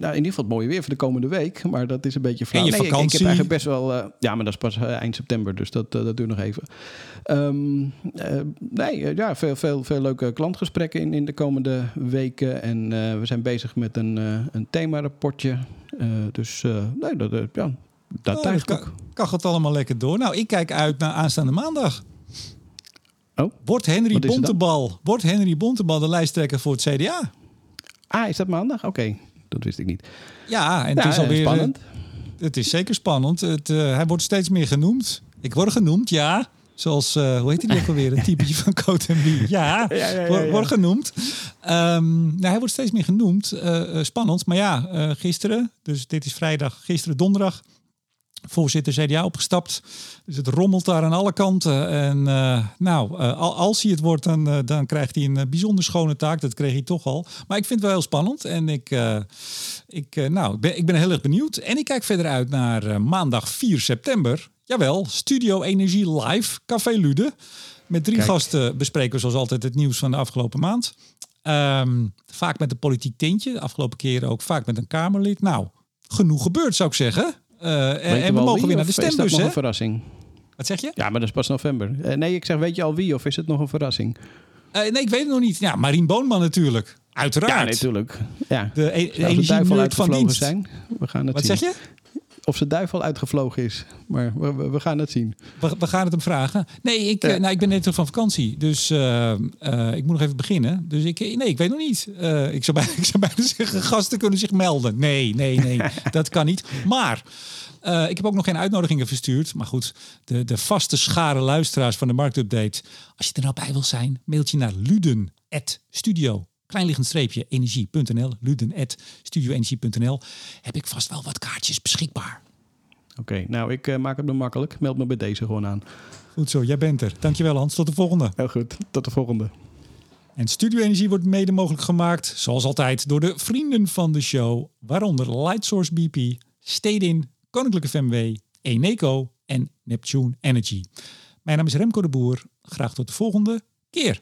nou, in ieder geval het mooie weer voor de komende week. Maar dat is een beetje flauw. En je vakantie? Ik, ik, heb eigenlijk best wel... Uh, ja, maar dat is pas uh, eind september. Dus dat, uh, dat duurt nog even. Um, nee, ja, veel, veel, veel leuke klantgesprekken in, in de komende weken. En we zijn bezig met een, een thema-rapportje. dus nee, dat, ja, dat oh, kan, kan het allemaal lekker door. Nou, ik kijk uit naar aanstaande maandag. Oh, Wordt Henry? Bontebal, wordt Henry Bontebal de lijsttrekker voor het CDA? ah, is dat maandag? Oké, dat wist ik niet. Ja, en Ja, het is alweer eh, spannend. Het is zeker spannend. Het, eh, hij wordt steeds meer genoemd. Ik word genoemd, ja. Zoals, eh, hoe heet hij ook alweer? Een typetje van Coat en. Ja, Ja, ja, ja, word, ja. word genoemd. Ehm, nou, hij wordt steeds meer genoemd. Eh, eh, spannend. Maar ja, eh, gisteren, dus dit is vrijdag, gisteren donderdag, voorzitter CDA opgestapt. Dus het rommelt daar aan alle kanten. En eh, nou, eh, al- als hij het wordt, dan, eh, dan krijgt hij een bijzonder schone taak. Dat kreeg hij toch al. Maar ik vind het wel heel spannend. En ik, ik, nou, ik, ben, ik ben heel erg benieuwd. En ik kijk verder uit naar maandag 4 september. Jawel, Studio Energie Live, Café Lude. Met drie Kijk. gasten bespreken we zoals altijd het nieuws van de afgelopen maand. Ehm, vaak met een politiek tintje. De afgelopen keren ook vaak met een Kamerlid. Nou, genoeg gebeurd zou ik zeggen. Eh, en we mogen wie, weer naar de Is dat stembus, nog hè? een verrassing? Wat zeg je? Ja, maar dat is pas november. Eh, nee, ik zeg, weet je al wie of is het nog een verrassing? Eh, nee, ik weet het nog niet. Ja, Marien Boonman natuurlijk. Uiteraard. Ja, natuurlijk. Ja. De, e- de energie van dienst. zijn? We gaan het Wat zien. zeg je? Of de duivel uitgevlogen is. Maar we, gaan het zien. We, we gaan het hem vragen. Nee, ik, Ja. eh, nou, ik ben net terug van vakantie. Dus eh, eh, ik moet nog even beginnen. Dus ik, nee, ik weet nog niet. Ik, zou bijna, ik zou bijna zeggen, gasten kunnen zich melden. Nee, nee, nee. dat kan niet. Maar ik heb ook nog geen uitnodigingen verstuurd. Maar goed, de, de vaste schare luisteraars van de marktupdate. Als je er nou bij wil zijn, mailtje naar luden.studio. Kleinliggend streepje energie.nl. Luden.studioenergie.nl. Heb ik vast wel wat kaartjes beschikbaar. Oké, nou, ik eh, maak het me makkelijk. Meld me bij deze gewoon aan. Goed zo, jij bent er. Dankjewel Hans, tot de volgende. Heel goed, tot de volgende. En Studio Energie wordt mede mogelijk gemaakt, zoals altijd, door de vrienden van de show, waaronder Lightsource BP, Stedin, Koninklijke FMW, Eneco en Neptune Energy. Mijn naam is Remco de Boer. Graag tot de volgende keer.